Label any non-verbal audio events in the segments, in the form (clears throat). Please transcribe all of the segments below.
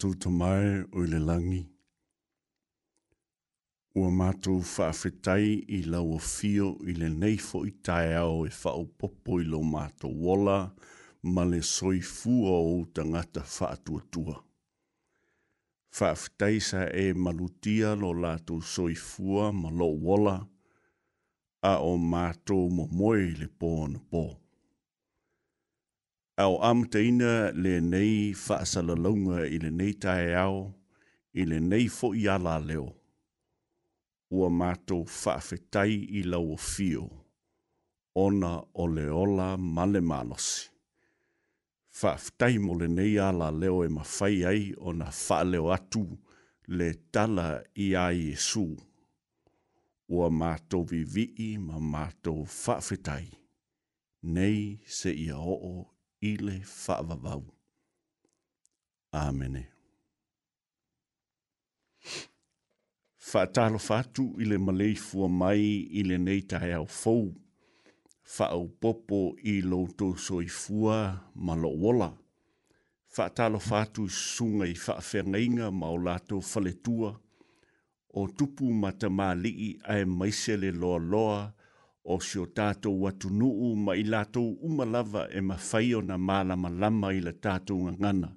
mātou to mai o le langi. Ua mātou whaafetai i lau o fio i le neifo i tae ao e whao popo i lo mātou wola, ma le soi fua o tangata whaatuatua. Whaafetai sa e malutia lo lātou soi fua ma lo wola, a o mātou mo moe le pōna pōna au am te ina le nei whaasalalonga i le nei tae au, i le nei fo i ala leo. Ua mato whaafetai i lau o fio, ona o le ola male malosi. Whaafetai mo le nei ala leo e mawhai ai ona whaaleo atu le tala i a Iesu. Ua mato vivii ma mato whaafetai. Nei se ia o o ile whaavavau. Āmene. Whaatalo whātu ile malei fua mai ile nei tahe au fau. Whaau popo i louto soi fua malo wola. Whaatalo whātu sunga i whaafengainga mao lato whaletua. O tupu mata maali i ae maisele loa loa loa o si o tātou watu nuu ma i lātou umalava e mawhai o na māla malama i la tātou ngana.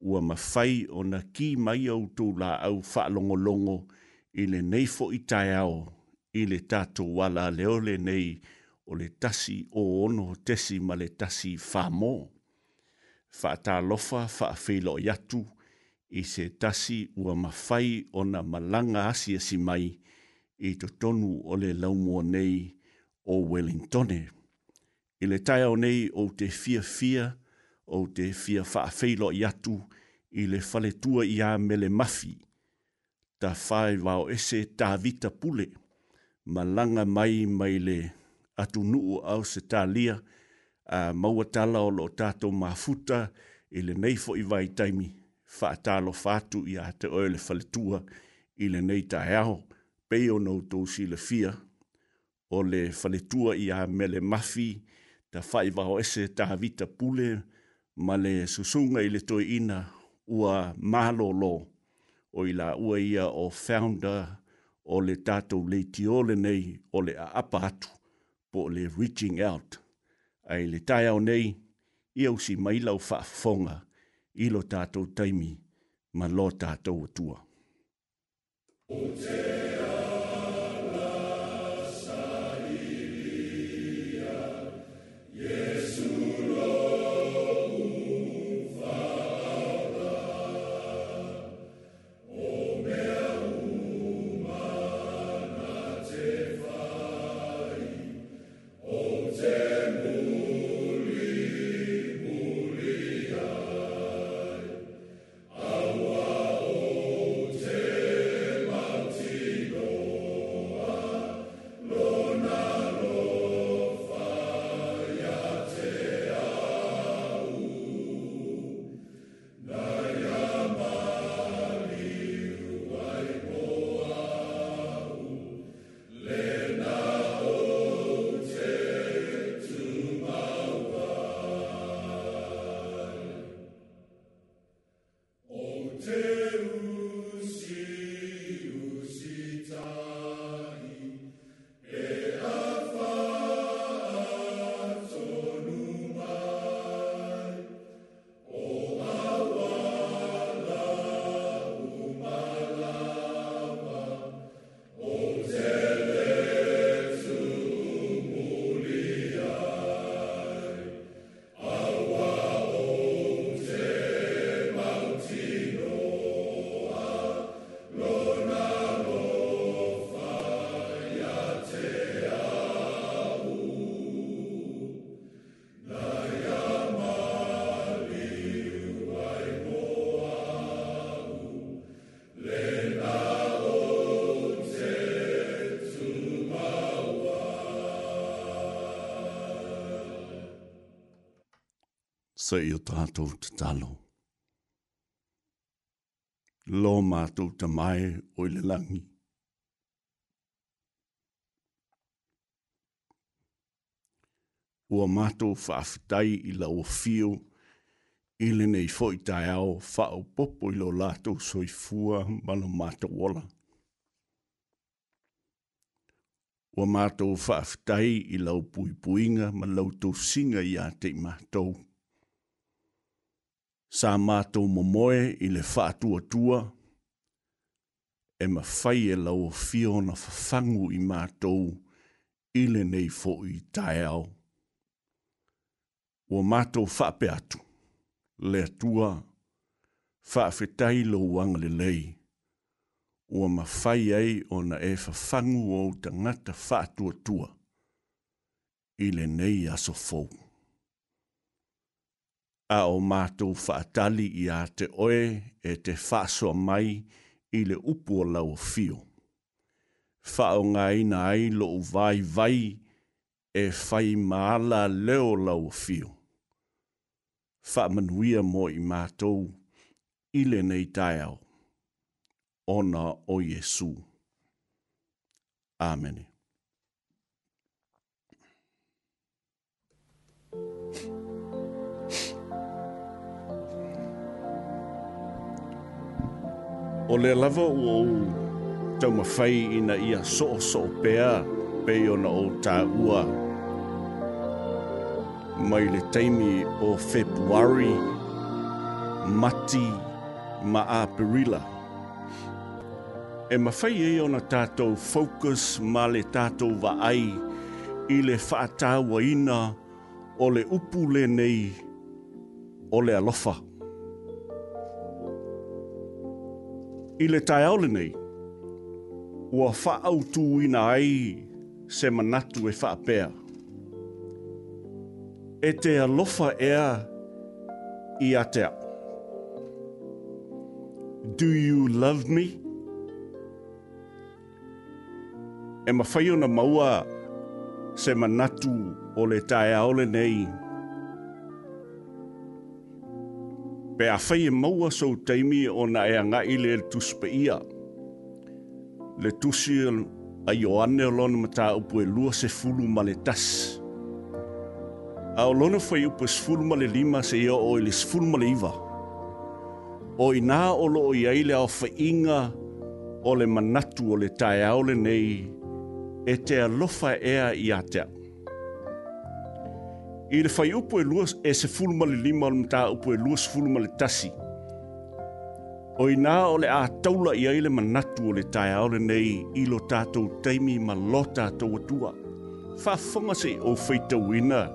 Ua mawhai o na ki mai au tō la au whaalongolongo i le neifo i tai ao, i le tātou wala leole nei o le tasi o ono tesi ma le tasi whamo. Whaata lofa whaafelo i atu i se tasi ua mawhai o na malanga asiasi mai i to tonu o le laumua nei, o Wellington. I le tai au nei o te fia fia, o te fia whaafeilo i atu, i le fale i a mele mafi. Ta whae wao ese tā vita pule, ma langa mai mai le atu nuu au se tā lia, a maua tala o lo tātou mā futa, i le nei fo i vai taimi, whaatalo fātu i a te oe le fale tua, i le nei tā eaho, peo nou tō si le fia, o le whanetua i a mele mafi, ta whai waho ese ta vita pule, ma le susunga i le toi ina ua malolo o ila ua ia o founder o le tātou le tiole nei o le a atu po le reaching out. Ai le tai au nei, ia si mailau o whaafonga i lo tātou taimi ma lo tātou atua. Okay. sa i o tātou te talo. Lō mātou te mai o le langi. Ua mātou whaafitai i la o fio, i le nei fōi tai au, whao popo i lo lātou soi fua malo mātou ola. Ua mātou whaafitai i lau pui puinga ma lau tō singa i a te mātou sa mātou momoe i le whātua tua, e ma whai e lau fio na whawhangu i mātou i le nei fo i tae au. Ua mātou whape atu, le tua, whawhetai lo wang le lei, ua ma whai ei ona e whawhangu o ta ngata whātua tua, i le nei aso fōu a o mātou whaatali i a te oe e te whasua mai i le upu o lau fio. Whao ngā ina ai lo vai vai e whai maala leo lau fio. manuia mo i mātou i le nei taiao. Ona o Jesu. Amene. o le lava ua ou taumafai ina ia so o so o pea pei ona ua. tāua. Mai le taimi o Februari, Mati ma a Perilla. E mawhai e ona tātou focus ma le tātou vaai i le whaatāua ina o le upu le nei o le alofa. I le tai aole nei, ua whaau tū ina ai se manatu e whaapea. E te alofa ea i a Do you love me? E mawhaio na maua se manatu o le tai aole nei. pe a fai e maua sou teimi o na e anga i le tus pe ia. Le tusi e a Ioane o e lona mata upu e lua se fulu ma le tas. A o lona fai upu e sfulu ma le lima se ia o le sfulu ma le iwa. O i nā o lo o iaile au whainga o le manatu o le tae au le nei e te alofa ea i a teau i le fai upo e lua e se fuluma le lima o le mta upo e lua se fuluma le tasi. O i nā o le a taula i aile manatu o le tai aole nei i lo tātou teimi ma lo tātou atua. Whafonga se o fai tau ina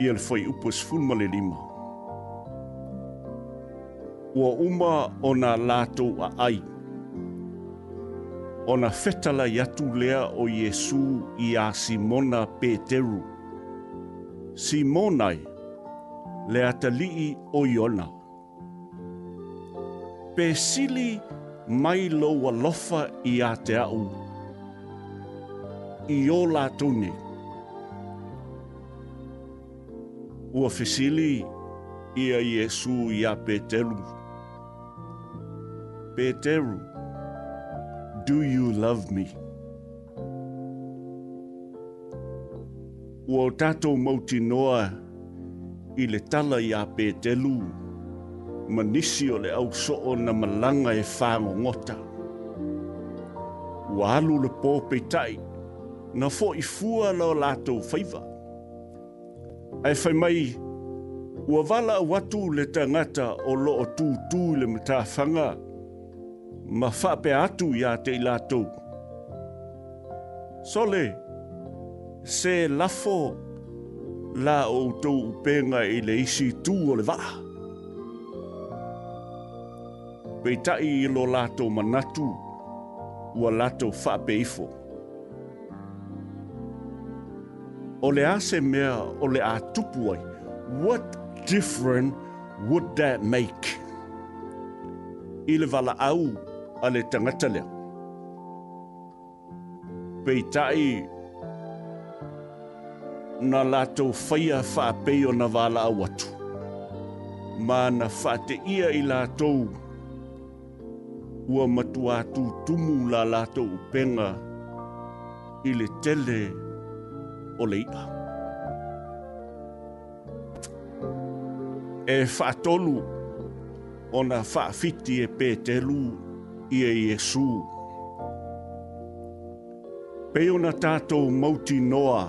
i le fai upo e se fuluma le lima. Ua uma o nā lātou a ai. O nā fetala i atu lea o Jesu i a Simona Peteru. Peteru. Simonai le atalii o Iona. Pe sili mai loa lofa i a te au. I o la tuni. Ua fesili ia Iesu ia Peteru. Peteru, do you love me? ua o tātou mauti noa i le tala i a pētelu, ma nisi o le au soo na malanga e whāngo ngota. Ua alu le pō peitai, na fō i fua lo lātou whaiva. Ai whai mai, ua wala watu le tangata o lo o tū tū le mtāwhanga, ma whape atu i a i lātou. Sole, se lafo la outou upenga i le isi tū o le waa. Peitai i lo lato manatu ua lato whapeifo. O le ase mea o le a tupuai, what different would that make? I le wala au a le tangata lea. Peitai i na lātou fa whāpeo na wāla au atu. Mā na whāte ia i lātou, ua matu atu tumu la lātou upenga i le tele o ia. E whātolu o na fiti e pe telu i e Iesu. Peo na tātou mauti noa,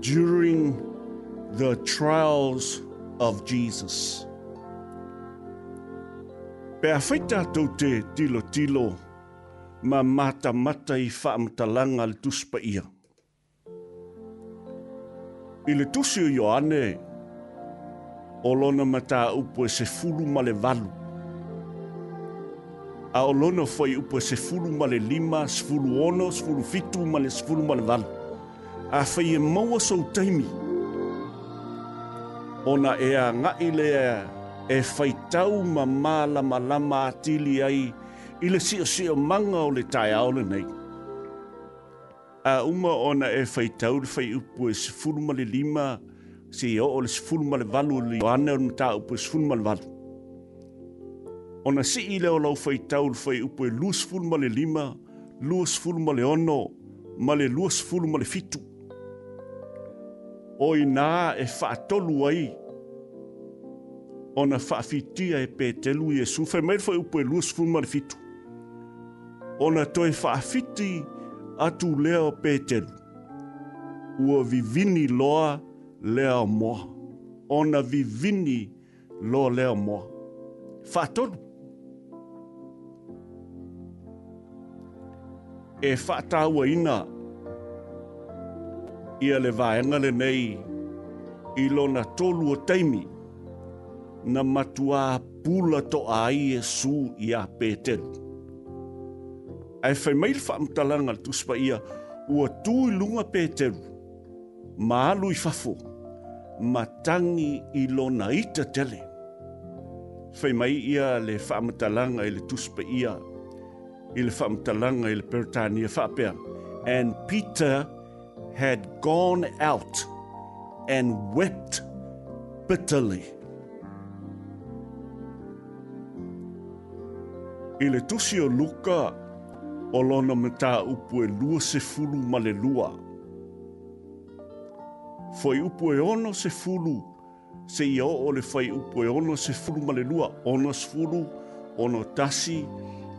during the trials of Jesus. Pe to whai te tilo tilo ma mata mata i whaamatalaga le tuspa ia. I le tusi o Ioane, o lona mata upo e se fulu ma le valu. A o lona fai upo e se fulu ma le lima, sfulu ono, sfulu fitu ma le sfulu ma le valu. a whai e maua sou teimi. Ona e a ngai lea e whai tau ma māla ma lama atili ai i le sio sio manga o le tai aole nei. A uma ona e whai tau le whai upu e se fulma le lima se i o le se fulma le valu li o ane ono tā upu e se fulma le valu. Ona si i leo lau whai tau le whai upu e lua se fulma le lima, lua se fulma le ono, ma le lua se fulma le fitu o i nā e whaatolu ai o na whaafitia e pētelu i e sufe. Mai rwha upo e lua sufun marifitu. O na toi whaafiti atu leo pētelu. Ua vivini loa leo moa. O na vivini loa leo moa. Whaatolu. E whaatawa ina ia le vaenga le nei i lona tolu o teimi na matua pula to a Iesu i a Petelu. Ai whai mail whaamtalanga tuspa ia ua tūi lunga Petelu, maalu i fafo, matangi i lona ita tele. Whai mai ia le whaamtalanga i le tuspa ia, i le whaamtalanga i le Peritania whapea, and Peter had gone out and wept bitterly. I le tusi o Luka o lona me tā upu e lua se fulu ma le lua. Foi upu e ono se fulu se ia le fai upu e ono se fulu ma le lua. Ono se fulu, ono tasi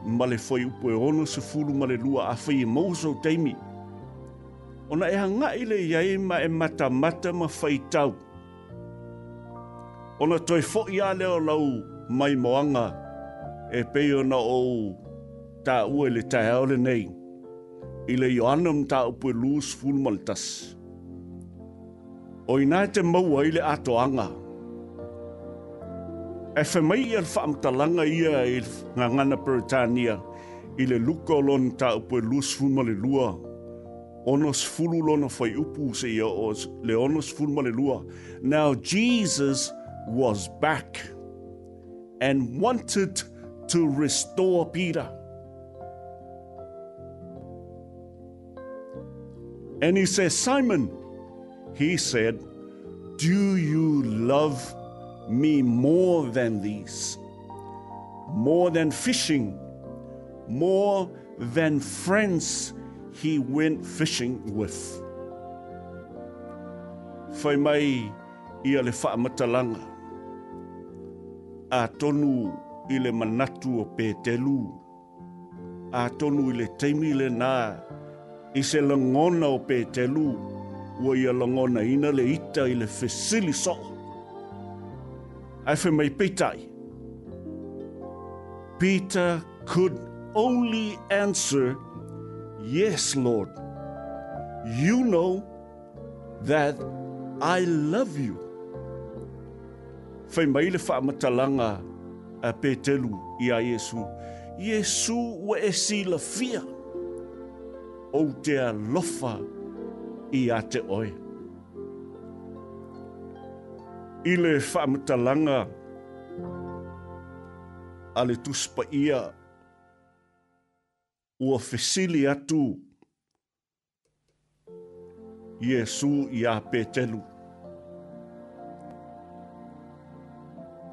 ma le fai upu e ono se fulu ma le lua a fai e mouzo teimi. ona e hanga i le iai ma e mata mata ma whaitau. Ona toi fo i a leo lau mai moanga e pei ona o ta ue le ta heole nei. I le Ioannam ta upu e luus fulmaltas. O ina te maua i le atoanga. E fe mai i al whaamtalanga ia i e ngangana Britannia i le lukolon ta upu e luus fulmaltas. onos fululona foi upu se ia os leonos fulmalelua. Now Jesus was back and wanted to restore Peter. And he says, Simon, he said, Do you love me more than these? More than fishing? More than friends? he went fishing with. Whai mai ia le whaamatalanga. A tonu i le manatu o pētelu. A tonu i le teimi le nā. I se langona o pētelu. Ua ia langona ina le ita i le fesili so. Ai mai pitai. Peter could only answer Yes, Lord, you know that I love you. Whai mai le whaamatalaga a pētelu i a Iesu. Iesu ua e sila fia o te alofa i a te oe. I le whaamatalaga a le tuspa ia ua fesili atu. Iesu ia petelu.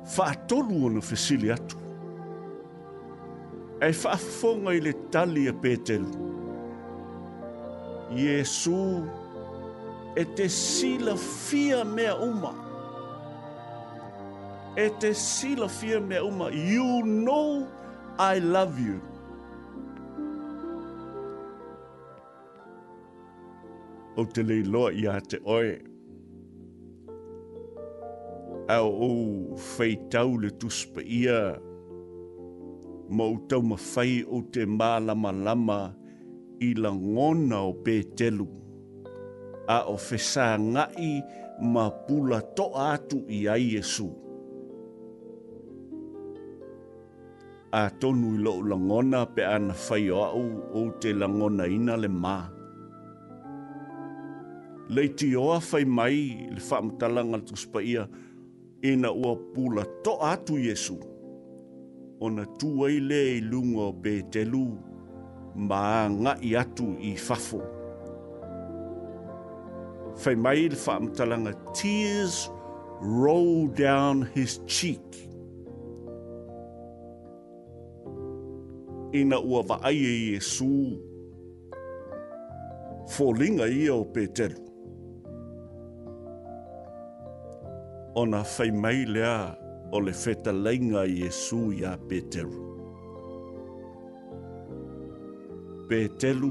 Fatolu ona fesili atu. E fafonga ile tali a petelu. Iesu e te sila fia mea uma. E te sila fia mea uma. You know I love you. o te leiloa i a te oe. A o feitau le tuspa ia, ma o tau mawhai o te mālama lama i la ngona o pētelu. A o fesā ngai ma pula to atu i a Iesu. A tonu i lo la ngona pe ana whai o au o te la ngona ina le maa le ti oa fai mai le wha mtalanga le tuspa ia e na ua pula to atu Yesu. O na tuai le i lungo be te lu ma nga i atu i fafo. Fai mai le wha mtalanga tears roll down his cheek. E na ua vaai e Yesu. Fo linga ia o Petelu. ona fai mai o le feta leinga i Esu i a Peteru. Peteru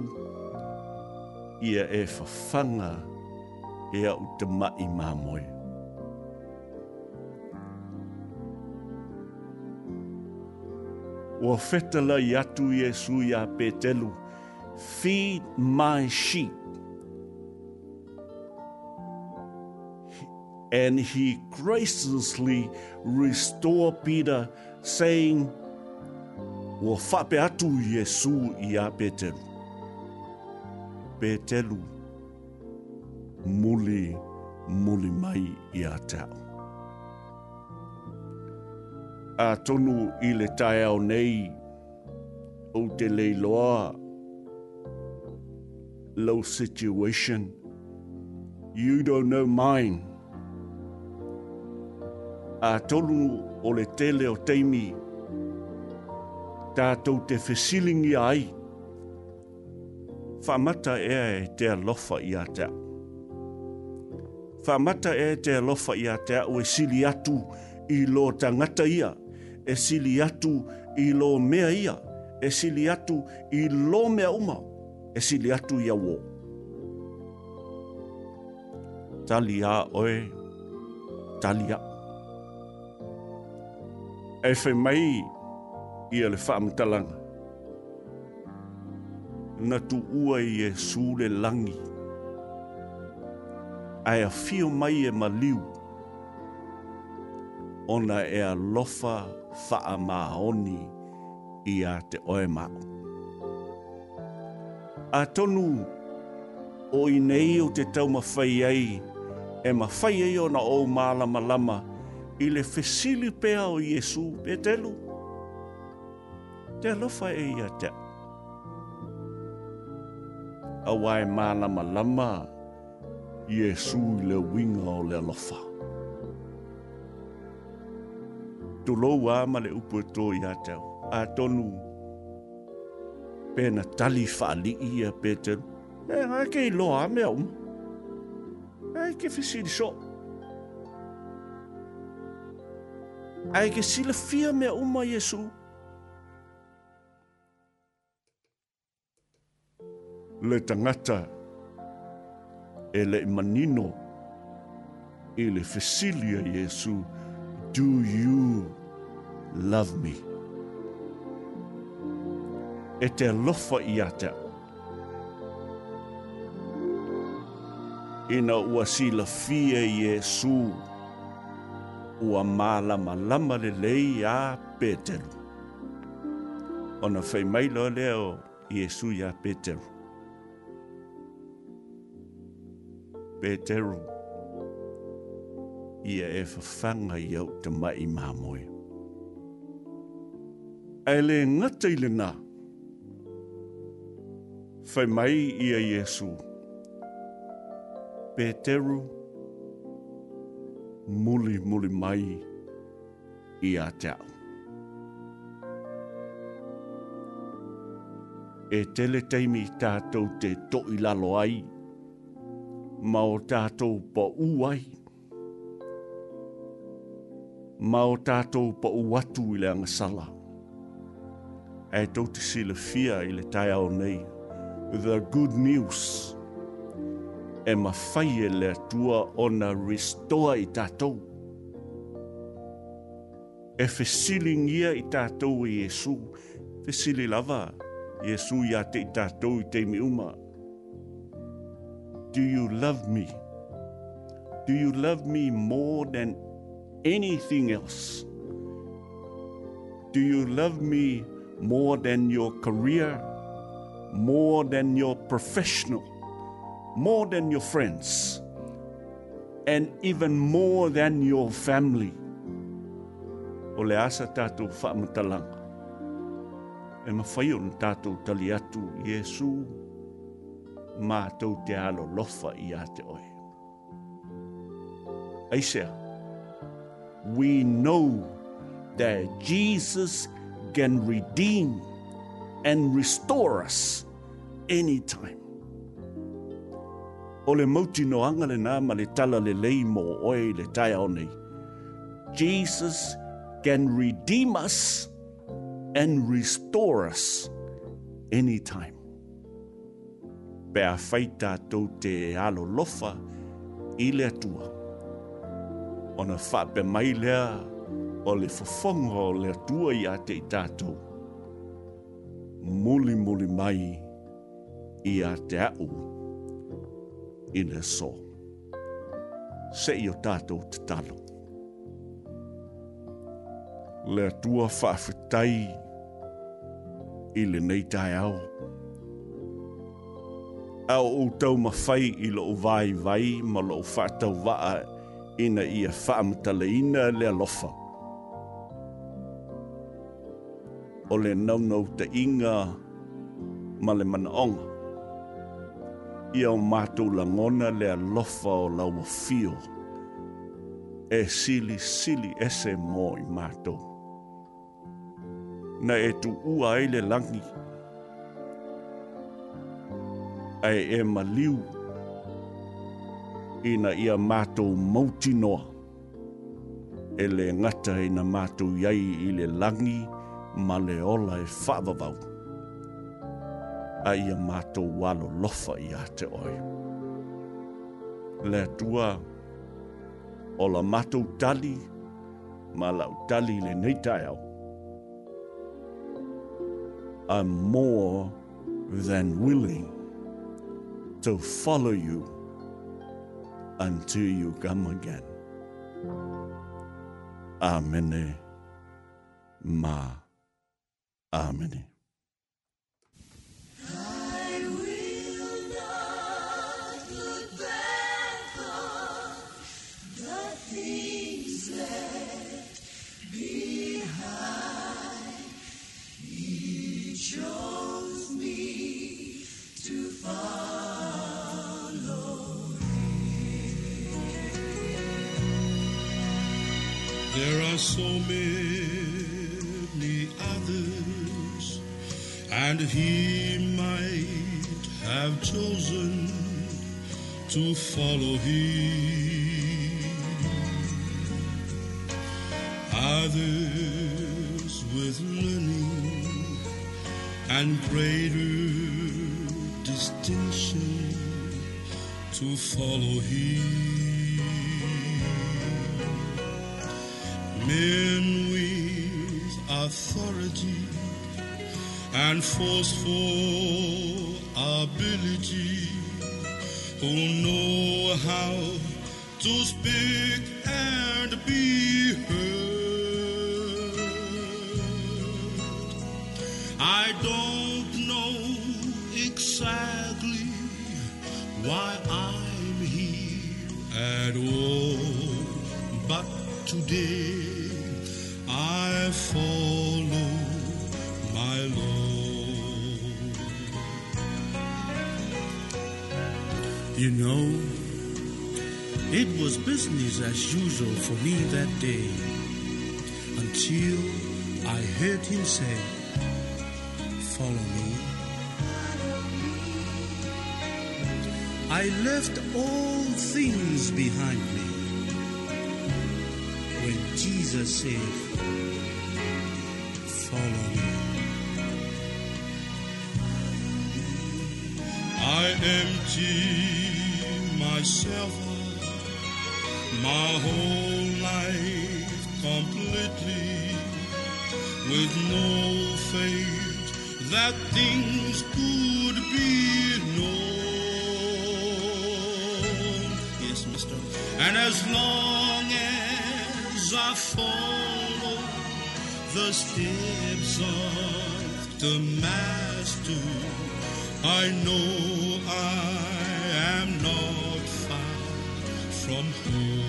ia e fafanga ia e u te mai mamoe. Ua fetala i atu Iesu i a Petelu, Feed my sheep. and he graciously restored Peter, saying, Wa fape atu Yesu ia Peteru. Peteru, muli, muli mai ia tau. A tonu i le tae au nei, o te leiloa, low situation, you don't know mine a tolu o le tele o teimi. Tātou te fesilingi ai. Whamata e e te alofa i a te au. Whamata e te alofa i a te au e sili atu i lo tangata ia. E sili atu i lo mea ia. E sili atu i lo mea uma. E sili atu i a wō. oe. Tali oe e whai mai i ale whaamtalanga. Nga tu ua i e sule langi. Ai a whio mai e maliu. Ona e a lofa wha a i a te oe mao. A tonu o i nei o te tau mawhai ei, e mawhai ei ona o maalama lama, lama i le fesili pea o Iesu pe telu. Te alofa e ia te. A wae mana malama, Iesu i le winga o le alofa. Tu lou ama le upu e tō ia te. A tonu, pe na tali fali ia pe telu. E hae ke i loa mea um. Hae ke fesili shop. ai ke sila fia mea uma Yesu. Le tangata e le manino e le fesilia Yesu. Do you love me? E te lofa i ata. Ina ua sila fia Yesu. Yesu ua mālama lama le lei a Peteru. Ona whai mailo leo Iesu ia Peteru. Peteru, ia e whawhanga i au te mai mamoe. Ai le ngata i le nā, whai mai ia Iesu. Peteru, ia muli muli mai i a teau. E tele teimi tātou te toi lalo ai, ma o tātou pa uai, ma o tātou pa uatu i le angasala. E tau te fia i le tai ao nei, the good news, the good news, e mawhai le atua ona restoa i tātou. E whesilingia i tātou e Iesu, whesili lava, Iesu ia te i tātou i te miuma. Do you love me? Do you love me more than anything else? Do you love me more than your career, more than your professional, more than your friends and even more than your family. Ole asa tātou whaamatalanga. E mawhai o na tātou tali atu Iesu mātou te alo lofa i a te oe. Aisea, we know that Jesus can redeem and restore us anytime. o le mauti noanga le nā ma le tala le lei mō oe le tai au nei. Jesus can redeem us and restore us anytime. Pea whai tātou te alo lofa i le atua. Ona whape mai lea o le fofongo o le atua i a te tātou. Muli muli mai i a te au i le so. Se i o tātou te tano. Le tua whaafetai i le neitai au. Au o tau mawhai i lo o vai vai ma lo o whaatau waa ina ia whaamata le ina le alofa. O le naunau te inga ma le mana onga ia o mātou langona le alofa o lau fio. E sili sili ese mō i mātou. Na e tu ua ai le langi. Ai e maliu. Ina ia mātou mauti noa. E le ngata na mātou iai i le langi ma le ola e whavavau. a ia mātou walo lofa i a te oe. Le tua o la mātou tali, ma lau tali le nei tai au, more than willing to follow you until you come again. Amen. Ma. Amen. so many others, and he might have chosen to follow him. Others with learning and greater distinction to follow him. men with authority and forceful ability who know how to speak and be heard. I don't know exactly why I'm here at all, but today follow my Lord. You know, it was business as usual for me that day until I heard him say, Follow me. I left all things behind me when Jesus said, follow you. I empty myself, my whole life completely, with no faith that things could be known. Yes, mister. And as long as I fall, the steps of the Master, I know I am not far from home.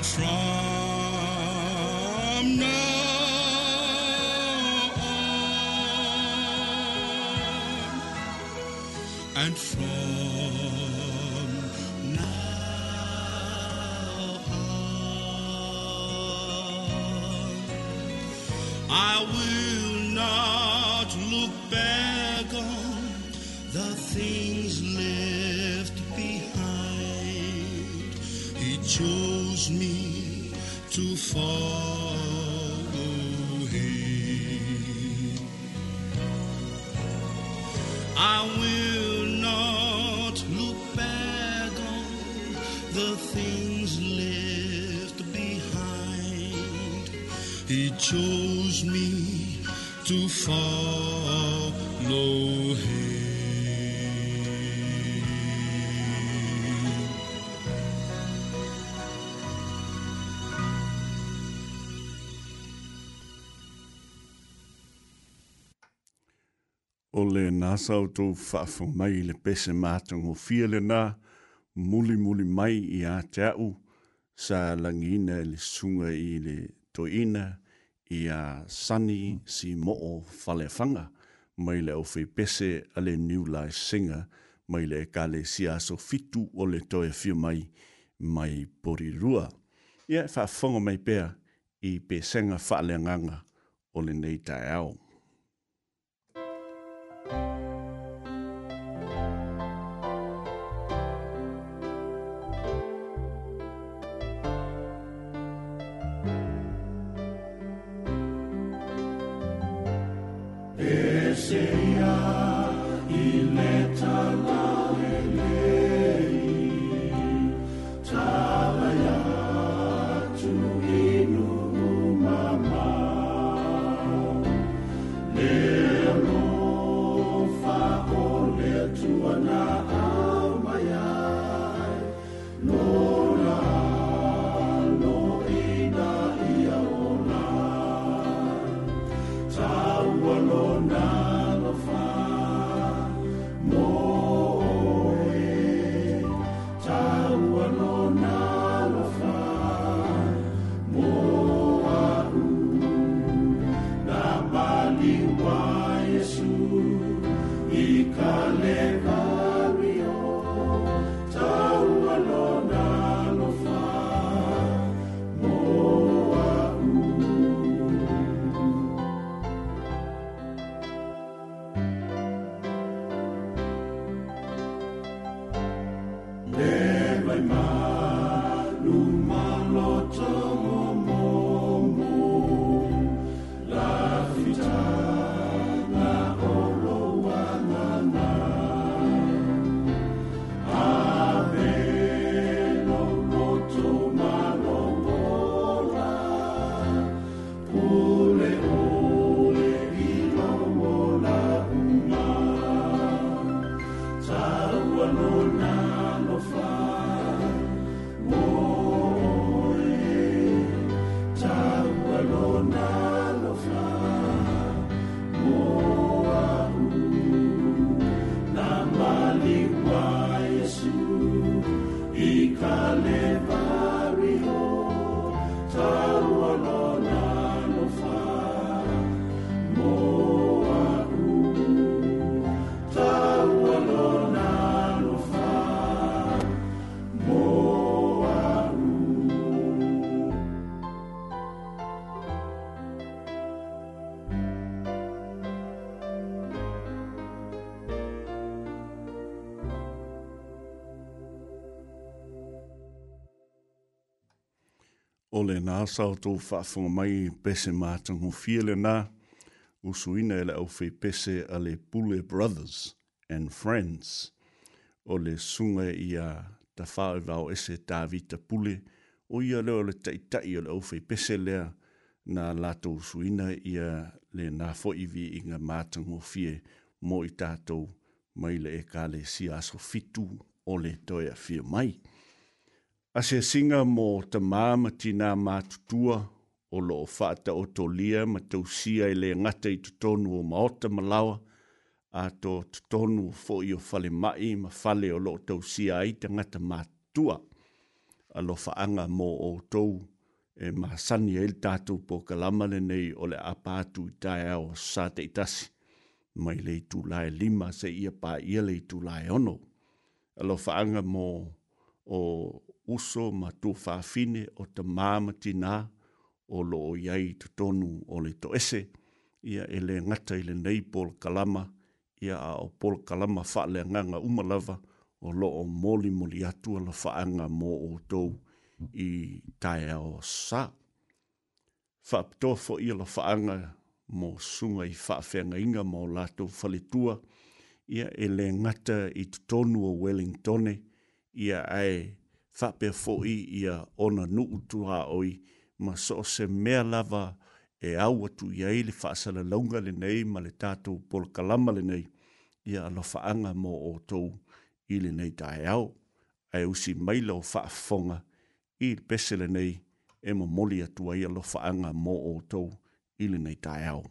And from now on, and from le nā sau tō whaafu mai le pese mātungo fia le nā, muli muli mai i a te au, sa langina le sunga i le toina i a sani si mo'o falefanga mai le ofe pese a le New Life Singer, mai le ka le sia so fitu o le toe fia mai, mai porirua. Ia e whaafunga mai pea i pesenga whaaleanganga o le nei tae au. le nā sao tō whaafunga mai pese mā tango fia le nā, usu ina e le au whi pese a le Bule Brothers and Friends o le sunga i a ta whae vau ese tā vita Bule o i a leo le taitai o le au whi pese lea nā lato usu ina i a le nā whaivi i ngā mā tango fia mo i tātou mai le e kā le si aso fitu o le toia fia mai a se singa mo te māma tina mātutua o lo whaata o tō lia ma tau sia i le ngata i tutonu o maota malawa a tō tutonu fo i o whale mai ma whale o lo tau sia i te ngata mātua a lo whaanga mo o tau e ma sani e tātou po kalamale nei o le apātu i tae ao sā te itasi mai lei tu lai lima se ia pā ia lei tu lai ono a lo whaanga mo o uso ma tu fine o te māma tina o lo o iai tu tonu o le to ese ia ele ngata ile nei pol kalama ia a o pol kalama wha le nganga umalava o lo o moli moli atu ala whaanga mō o tou i tae o sa. Whaptoa fo i ala whaanga mō sunga i whaafenga inga mō lātou whaletua ia ele ngata i tonu o Wellingtone ia ai whapea fo'i i ona nuu tu oi, ma so se mea lava e au atu i ai le whaasala launga le nei, ma le tātou polkalama le nei, ia a lofaanga mō o tou i le nei tae au, ai usi maila o whaafonga i le pese le nei, e mo moli atu ai a lofaanga mō o tou i le nei tae au.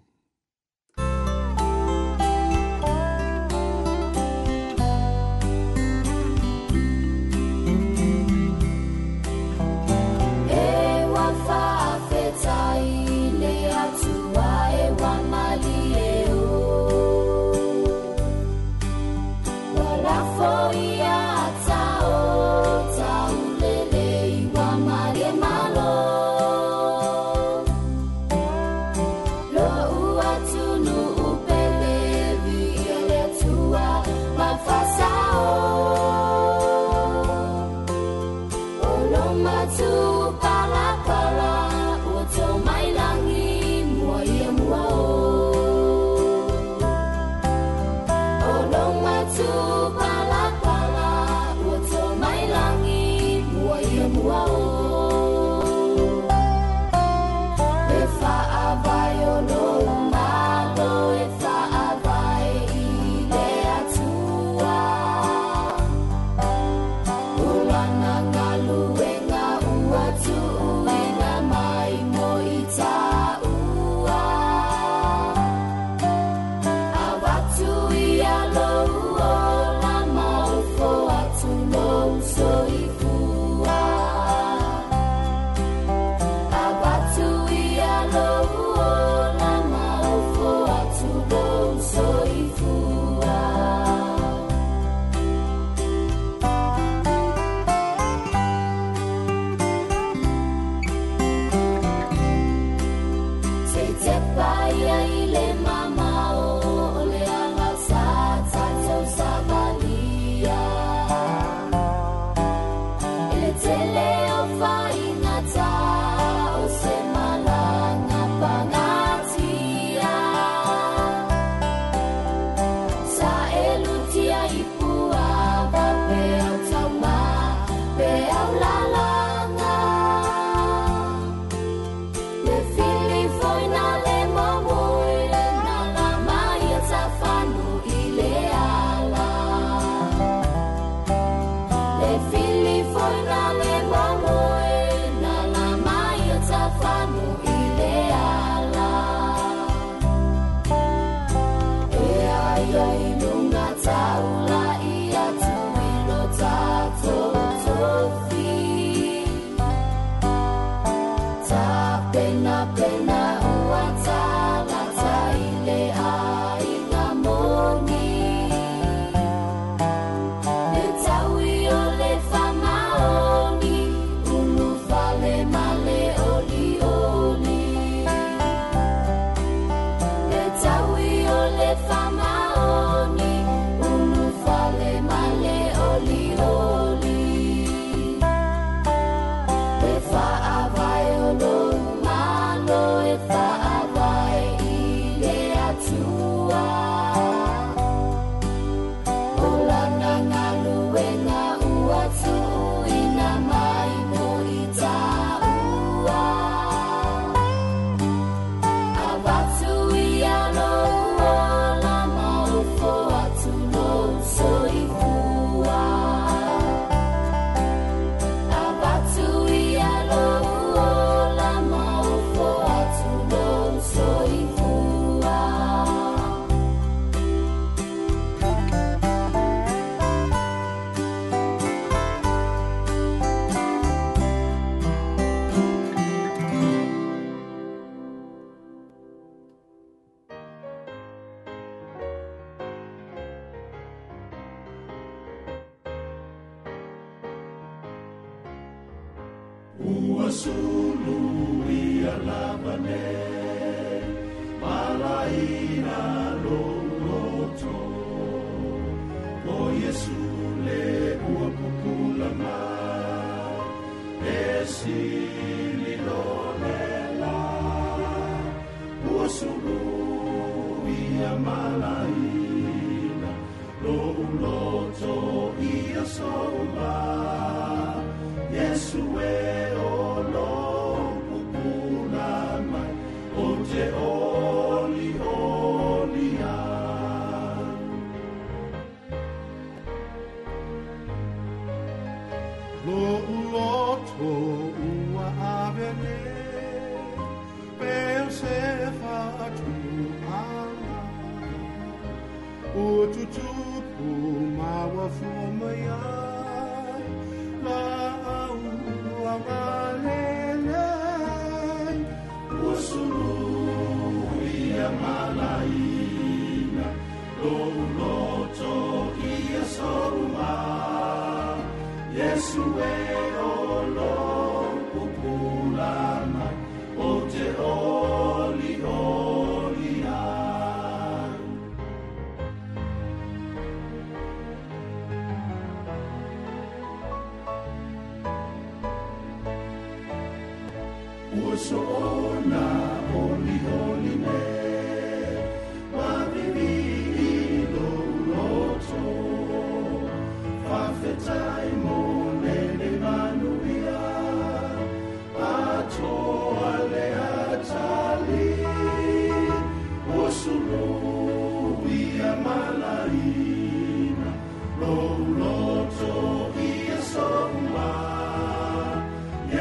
Roma to Palapala.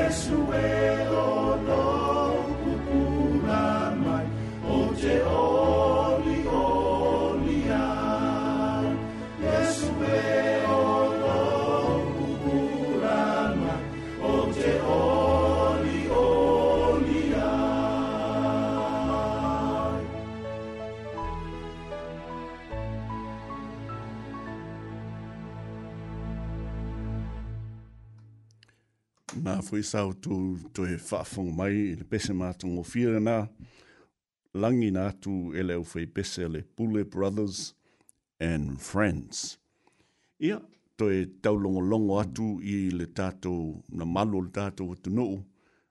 wash away. fwy saw tu tu e ffafong mai i le bese ma tu ngō whira na. Langi na tu e leo fwy bese le Bule Brothers and Friends. Ia, to e tau longo longo atu i le tato, na malo le tato o tu nuu.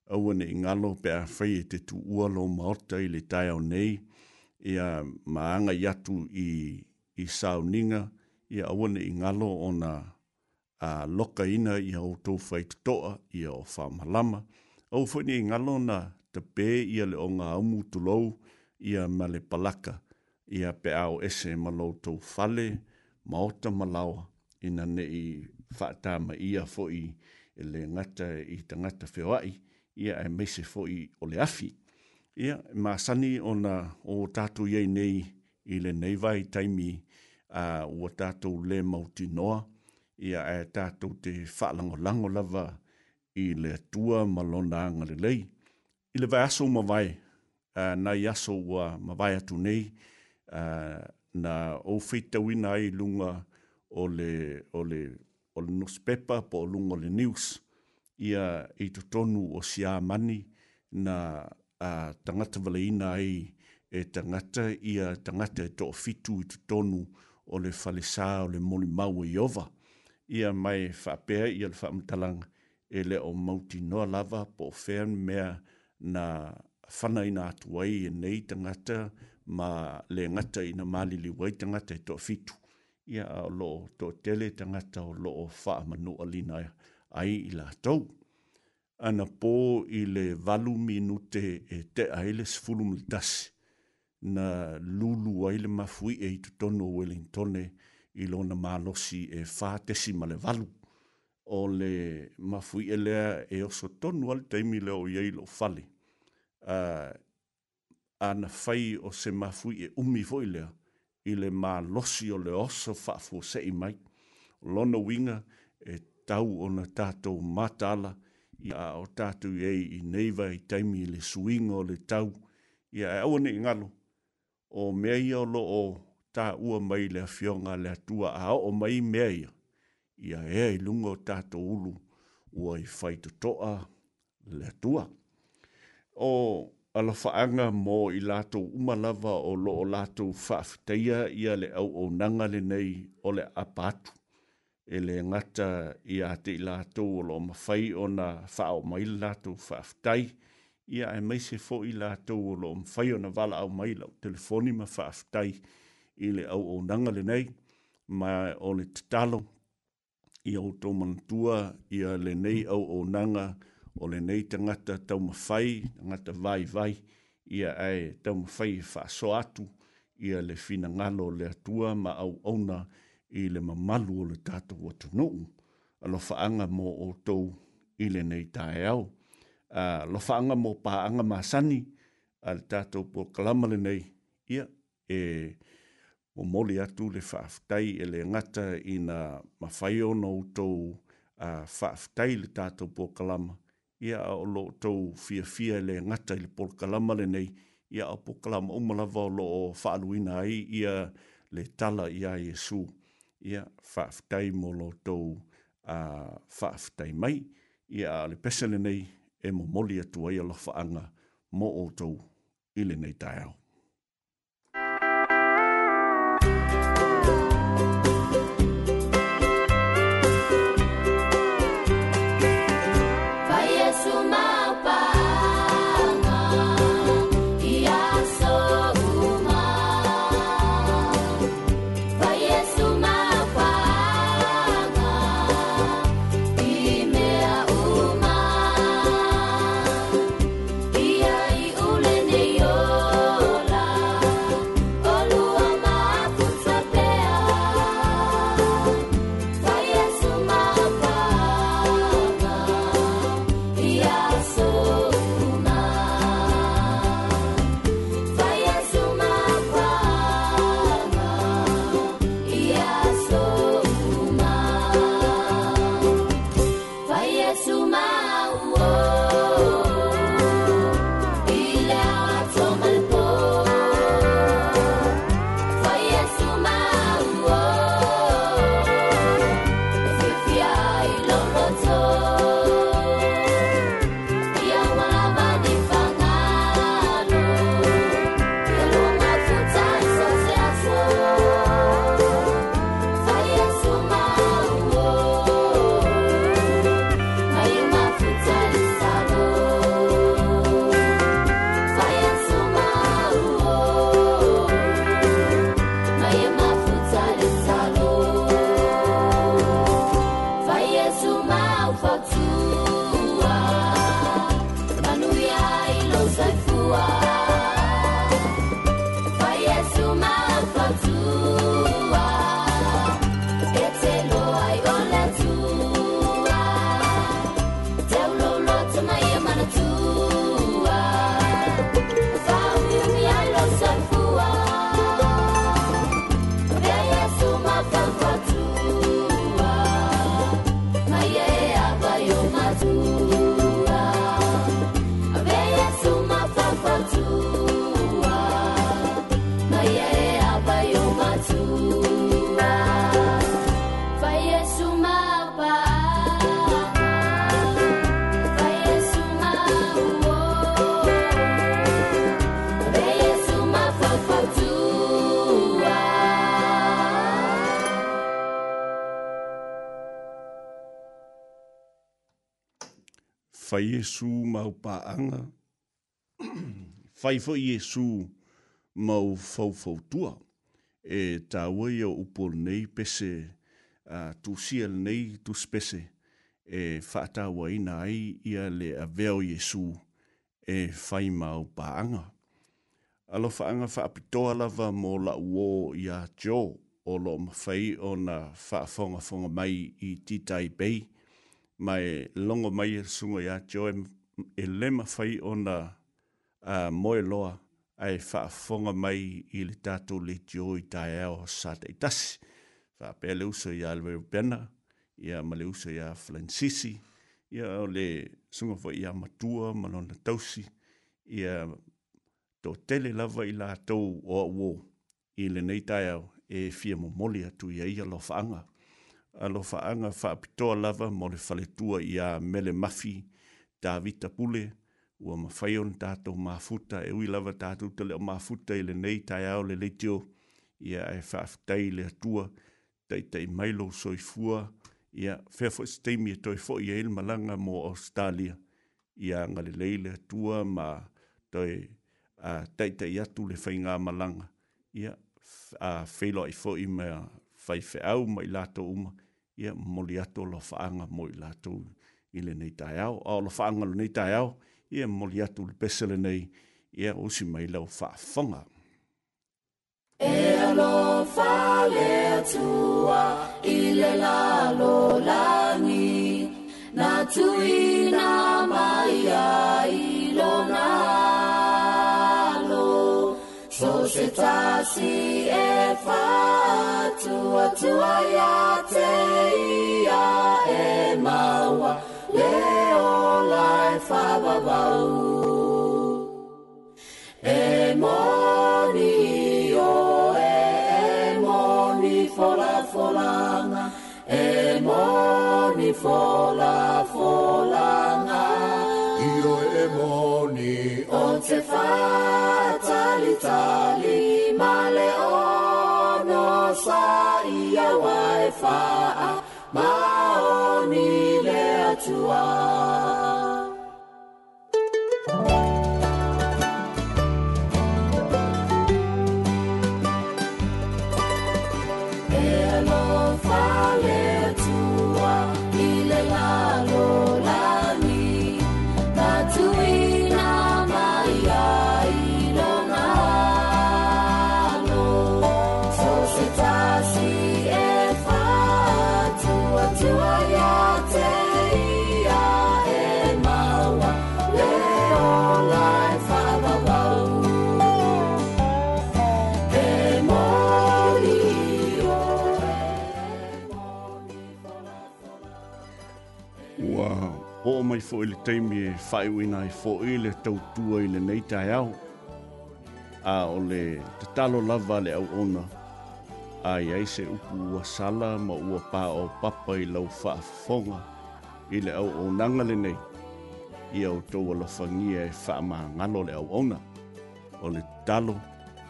Aua ne ngalo pe a whai e te tu ua lo maota i le tai au nei. Ia, maanga i atu i, i sao ninga. Ia, aua ne ngalo o na a loka ina i au tau whaitu i au whamalama. Au whaini i ngalona te pē i ale o ngā umu tulou i a male palaka i a pe au ese malau tau whale maota malawa ina ne i whaatama i a fo'i i e le ngata i ta ngata whewai i a e meise fo'i o le afi. Ia, mā sani o na o tātou iei nei i le neivai taimi a o ua tātou le mauti noa ia e tātou te whaalangolango lava i le tua malona ngare lei. I le vai aso ma vai, na i aso ma vai atu nei, na au whitau ina ai lunga o le, o le, o po lunga o le news, ia i to tonu o sia mani na uh, tangata vale ina ai e tangata ia tangata e to fitu i to tonu o le falesa o le molimau e i ova ia mai whapea ia le whamutalang e le o mauti noa lava po fern mea na whana i nga atuai e nei tangata ma le ngata i na mali li wai tangata e to fitu. Ia a lo to tele tangata o lo wha manu alina ai i la tau. Ana po i le valu minute e te aile sfulum na lulu aile mafui e i tutono Wellingtone tone i lona malosi e fātesi ma le valu. O le mafui e lea e oso tonu al teimi leo i eilo fale. Uh, ana fai o se mafui e umi foi lea i le malosi o le oso fafu se i mai. Lona winga e tau ona tātou matala i a o tātou ei i neiva i teimi le suinga o le tau e i a awane ngalo o mea i o lo o ta ua mai le fionga le tua a o mai mea ia. Ia ea i lungo tato ulu ua i whaito toa le tua. O ala whaanga mō i lato umalava o lo o lato whaafteia ia le au o nanga le nei o le apatu. E le ngata i a te i lato o lo mawhai o na wha o mai lato whaaftei. Ia e meise fo i lato o lo mawhai o na wala au mai lau telefoni ma i le au au nanga le nei, ma o le tatalo, i au tō mantua, i a le nei au au nanga, o le nei tangata tau mawhai, tangata vai vai, i a ai tau mawhai e whaso atu, i a le fina ngalo le atua, ma au auna i le mamalu o le tātou watu nuu, alo whaanga mō o tou i le nei tae au. Uh, lo whaanga mō pāanga māsani, al tātou po kalama le nei, ia, e... Eh, o moli atu le whaafutai e le ngata i na mawhai o tou utou a whaafutai le tātou pōkalama. Ia a o loutou fia fia le ngata i le pōkalama le nei, ia a pōkalama umalava o loo whaaluina ai ia le tala i a Iesu. Ia whaafutai mo loutou a whaafutai mai, ia a le pesele nei e mo moli atu ai a lawhaanga mo outou i le nei tai fai Jesu mau paanga. (clears throat) fai fai Jesu mau fau fau tua. E tā waia upo nei pese, tu sial nei tu spese. E whaata wai nai ia le a veo Jesu e fai mau paanga. Alo whaanga whaapitoa lava mō la uo ia jo o lo mawhai o na whaafonga fonga mai i titai bei mai longo mai e sungo ia, jo e, e lema whai o na uh, moe loa a e whaafonga mai il le tātou le jo i e ao sa te itasi. Whaapea le uso i alwe bena, i a male uso i a flansisi, i a le sungo fo i a ma malona tausi, i a tō tele lava i la tō o o wō, nei ta e fia mo moli atu ia lo fanga alo faanga faapitoa lava mo le faletua i a mele mafi davita pule ua mafaiona tatou mafuta e ui lava tatou tele o mafuta i lenei taeao le leitio ia e faafitai le atua taʻitaʻi mai lou soifua ia fea foʻi se taimi e toe foʻi ai le mo australia ia galelei le atua ma toe taʻitaʻi atu le faigā malanga ia a feiloaʻi foʻi ma faifeʻau ma i latou uma ia moli ato lo faanga mo i latou i le nei taiao. A lo faanga le nei taiao, ia moli ato le pesele nei, ia usi mai lau faafonga. E alo fa le atua, i le lalo langi, na tui na mai ai. So se tasi e fa tua tua ya te ia e maua le o lai fa babau. E moni o e e moni fola folanga e moni fola folanga i o e moni o te fa. sa talitali maleono ma o ni le atua mai fo ile taimi e fai wina e fo ile tautua ile nei tai au. A ole te talo lava le au ona. ai ai se u ua sala ma ua pā o papa i lau faa fonga ile au ona nanga le nei. Ia o tau ala whangia e faa ma ngalo le au ona. Ole talo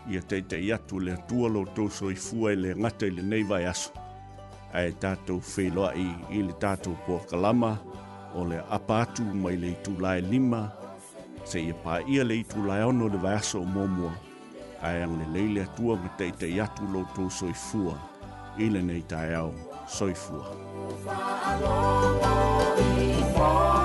ia teitei atu le atua lo tōso i fua ile ngata le nei vai aso. Ae tātou whiloa i ile tātou pua kalama o le apatu mai le itu lae lima, se ia pā ia le itu lae ono le vaiasa o momua, ai ang le leile atua ma te te iatu lo tō soifua, ile nei tae au soifua. Soifua.